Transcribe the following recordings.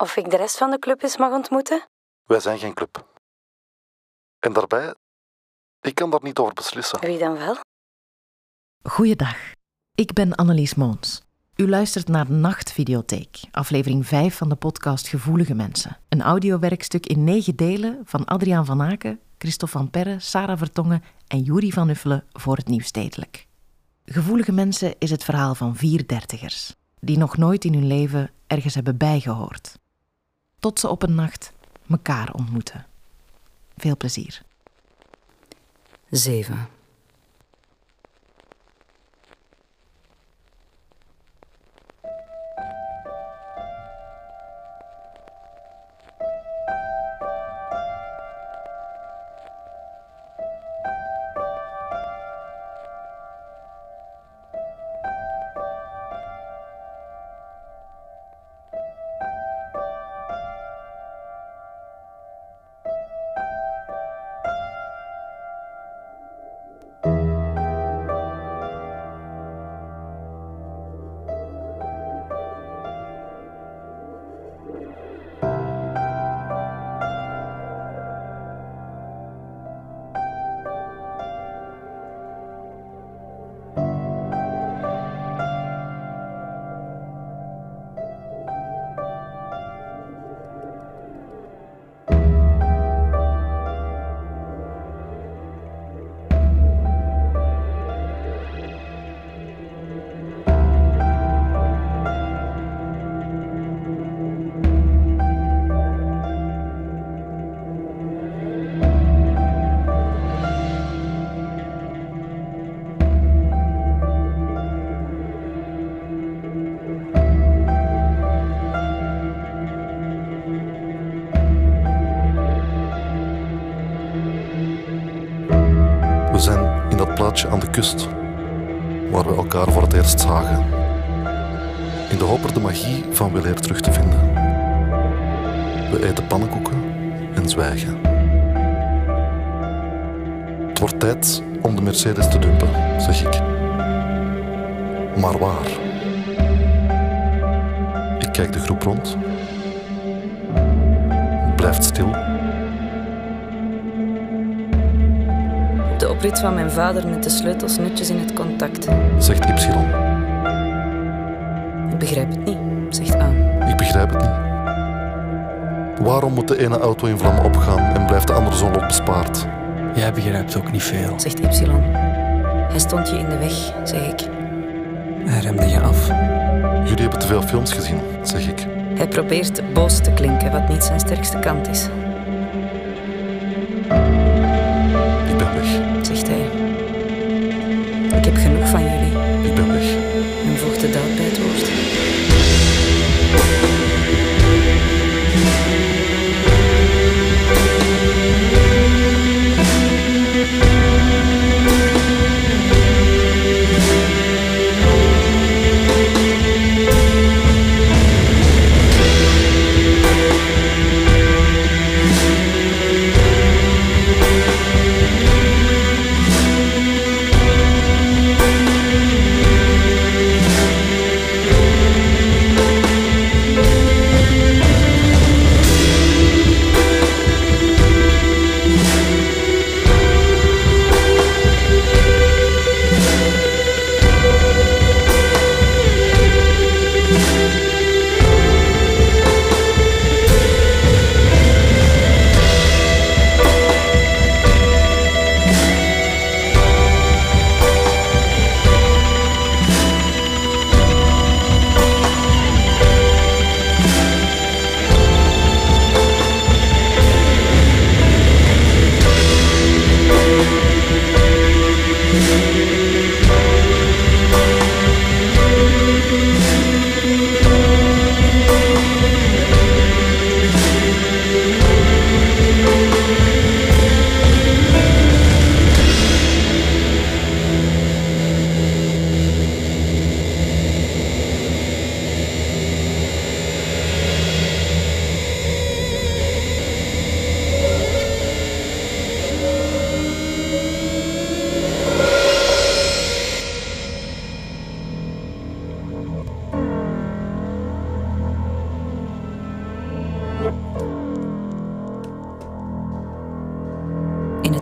Of ik de rest van de club eens mag ontmoeten? Wij zijn geen club. En daarbij, ik kan daar niet over beslissen. Wie dan wel? Goeiedag, ik ben Annelies Moons. U luistert naar Nachtvideotheek, aflevering 5 van de podcast Gevoelige Mensen. Een audiowerkstuk in negen delen van Adriaan van Aken, Christophe van Perre, Sarah Vertongen en Juri van Uffelen voor het Nieuwstedelijk. Gevoelige Mensen is het verhaal van vier dertigers, die nog nooit in hun leven ergens hebben bijgehoord. Tot ze op een nacht elkaar ontmoeten. Veel plezier. 7. Plaatsje aan de kust, waar we elkaar voor het eerst zagen. In de hoop er de magie van weleer terug te vinden. We eten pannenkoeken en zwijgen. Het wordt tijd om de Mercedes te dumpen, zeg ik. Maar waar? Ik kijk de groep rond. Het blijft stil. Oprit van mijn vader met de sleutels netjes in het contact. Zegt Y. Ik begrijp het niet, zegt A. Ik begrijp het niet. Waarom moet de ene auto in vlammen opgaan en blijft de andere zonlot bespaard? Jij begrijpt ook niet veel. Zegt Y. Hij stond je in de weg, zeg ik. Hij remde je af. Jullie hebben te veel films gezien, zeg ik. Hij probeert boos te klinken, wat niet zijn sterkste kant is,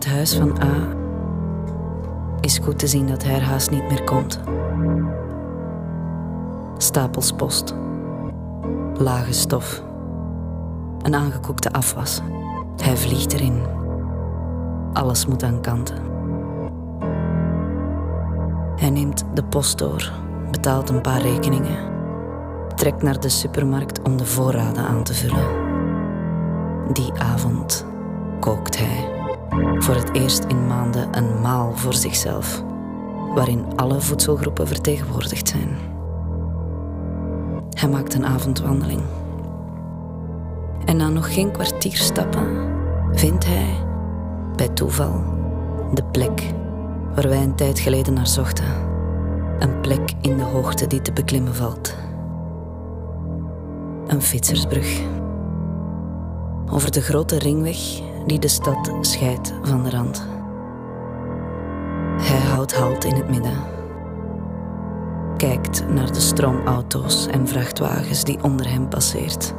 huis van A is goed te zien dat hij er haast niet meer komt. Stapels post, lage stof, een aangekoekte afwas. Hij vliegt erin. Alles moet aan kanten. Hij neemt de post door, betaalt een paar rekeningen, trekt naar de supermarkt om de voorraden aan te vullen. Die avond kookt hij voor het eerst in maanden een maal voor zichzelf, waarin alle voedselgroepen vertegenwoordigd zijn. Hij maakt een avondwandeling. En na nog geen kwartier stappen vindt hij, bij toeval, de plek waar wij een tijd geleden naar zochten. Een plek in de hoogte die te beklimmen valt. Een fietsersbrug. Over de grote ringweg die de stad scheidt van de rand. Hij houdt halt in het midden. Kijkt naar de stroom auto's en vrachtwagens die onder hem passeert.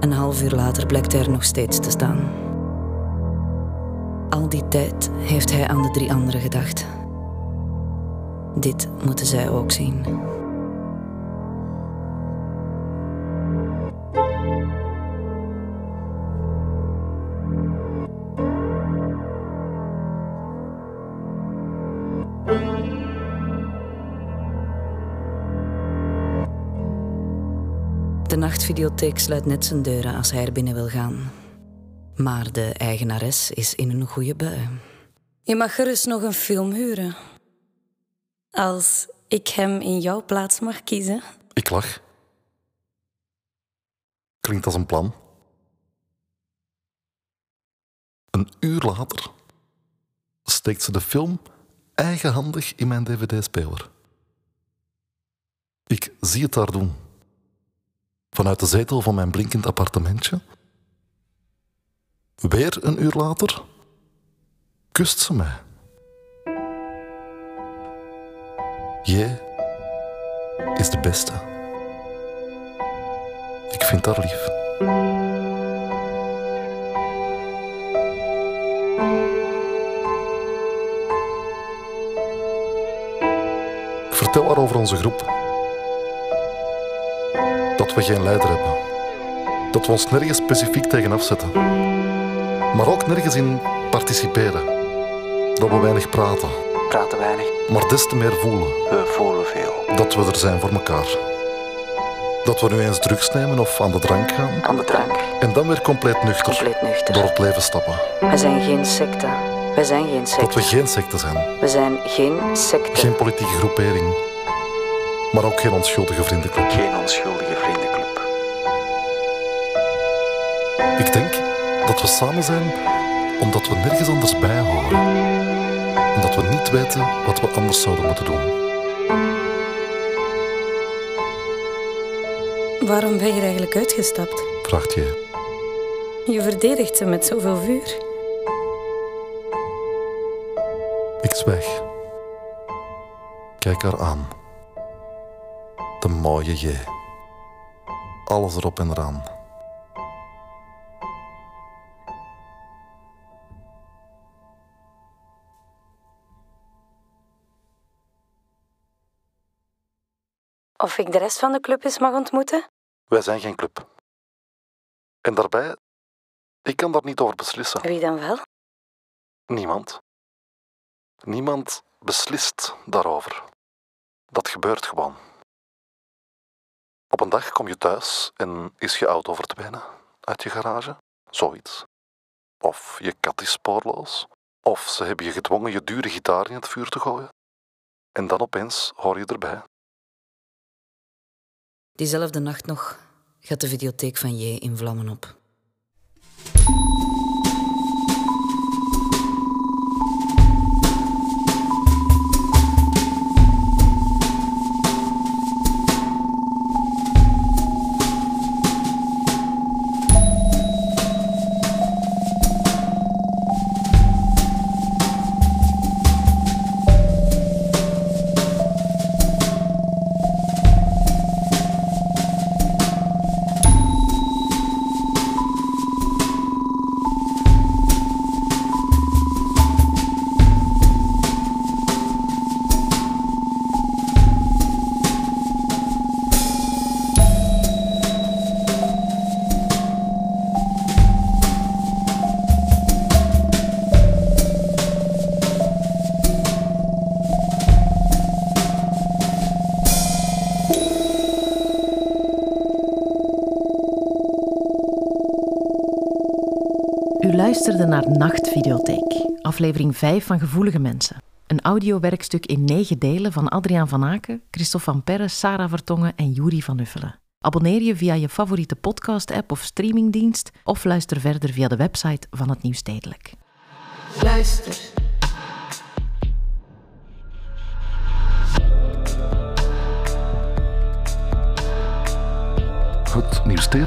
Een half uur later blijkt hij er nog steeds te staan. Al die tijd heeft hij aan de drie anderen gedacht. Dit moeten zij ook zien. Nachtvideotheek sluit net zijn deuren als hij er binnen wil gaan. Maar de eigenares is in een goede bui. Je mag gerust nog een film huren. Als ik hem in jouw plaats mag kiezen. Ik lach. Klinkt als een plan. Een uur later steekt ze de film eigenhandig in mijn dvd-speler. Ik zie het daar doen. Vanuit de zetel van mijn blinkend appartementje. Weer een uur later kust ze mij. Jij is de beste. Ik vind haar lief. Vertel haar over onze groep. Dat we geen leider hebben. Dat we ons nergens specifiek tegen afzetten. Maar ook nergens in participeren. Dat we weinig praten, Praten weinig. maar des te meer voelen. We voelen veel. Dat we er zijn voor elkaar. Dat we nu eens drugs nemen of aan de drank gaan. Aan de drank. En dan weer compleet nuchter. Compleet nuchter. Door het leven stappen. Wij zijn geen secte. Wij zijn geen Dat secte. we geen secte zijn. We zijn geen secte. Geen politieke groepering. Maar ook geen onschuldige vriendenclub. Geen onschuldige vriendenclub. Dat we samen zijn omdat we nergens anders bij horen. Omdat we niet weten wat we anders zouden moeten doen. Waarom ben je er eigenlijk uitgestapt? Vraagt je. Je verdedigt ze met zoveel vuur. Ik zwijg. Kijk haar aan. De mooie J. Alles erop en eraan. Of ik de rest van de club eens mag ontmoeten? Wij zijn geen club. En daarbij, ik kan daar niet over beslissen. Wie dan wel? Niemand. Niemand beslist daarover. Dat gebeurt gewoon. Op een dag kom je thuis en is je auto verdwenen uit je garage. Zoiets. Of je kat is spoorloos. Of ze hebben je gedwongen je dure gitaar in het vuur te gooien. En dan opeens hoor je erbij. Diezelfde nacht nog gaat de videotheek van J in vlammen op. luisterde naar Nachtvideotheek, aflevering 5 van Gevoelige Mensen. Een audiowerkstuk in negen delen van Adriaan van Aken, Christophe van Perre, Sarah Vertongen en Juri van Uffelen. Abonneer je via je favoriete podcast-app of streamingdienst of luister verder via de website van het Nieuwstedelijk. Luister.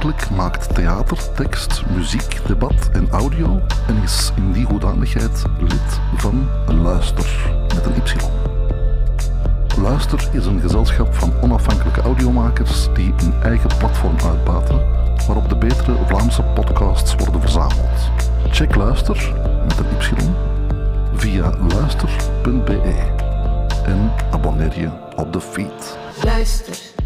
Maakt theater, tekst, muziek, debat en audio en is in die hoedanigheid lid van Luister met een Y. Luister is een gezelschap van onafhankelijke audiomakers die een eigen platform uitbaten waarop de betere Vlaamse podcasts worden verzameld. Check Luister met een Y via luister.be en abonneer je op de feed. Luister.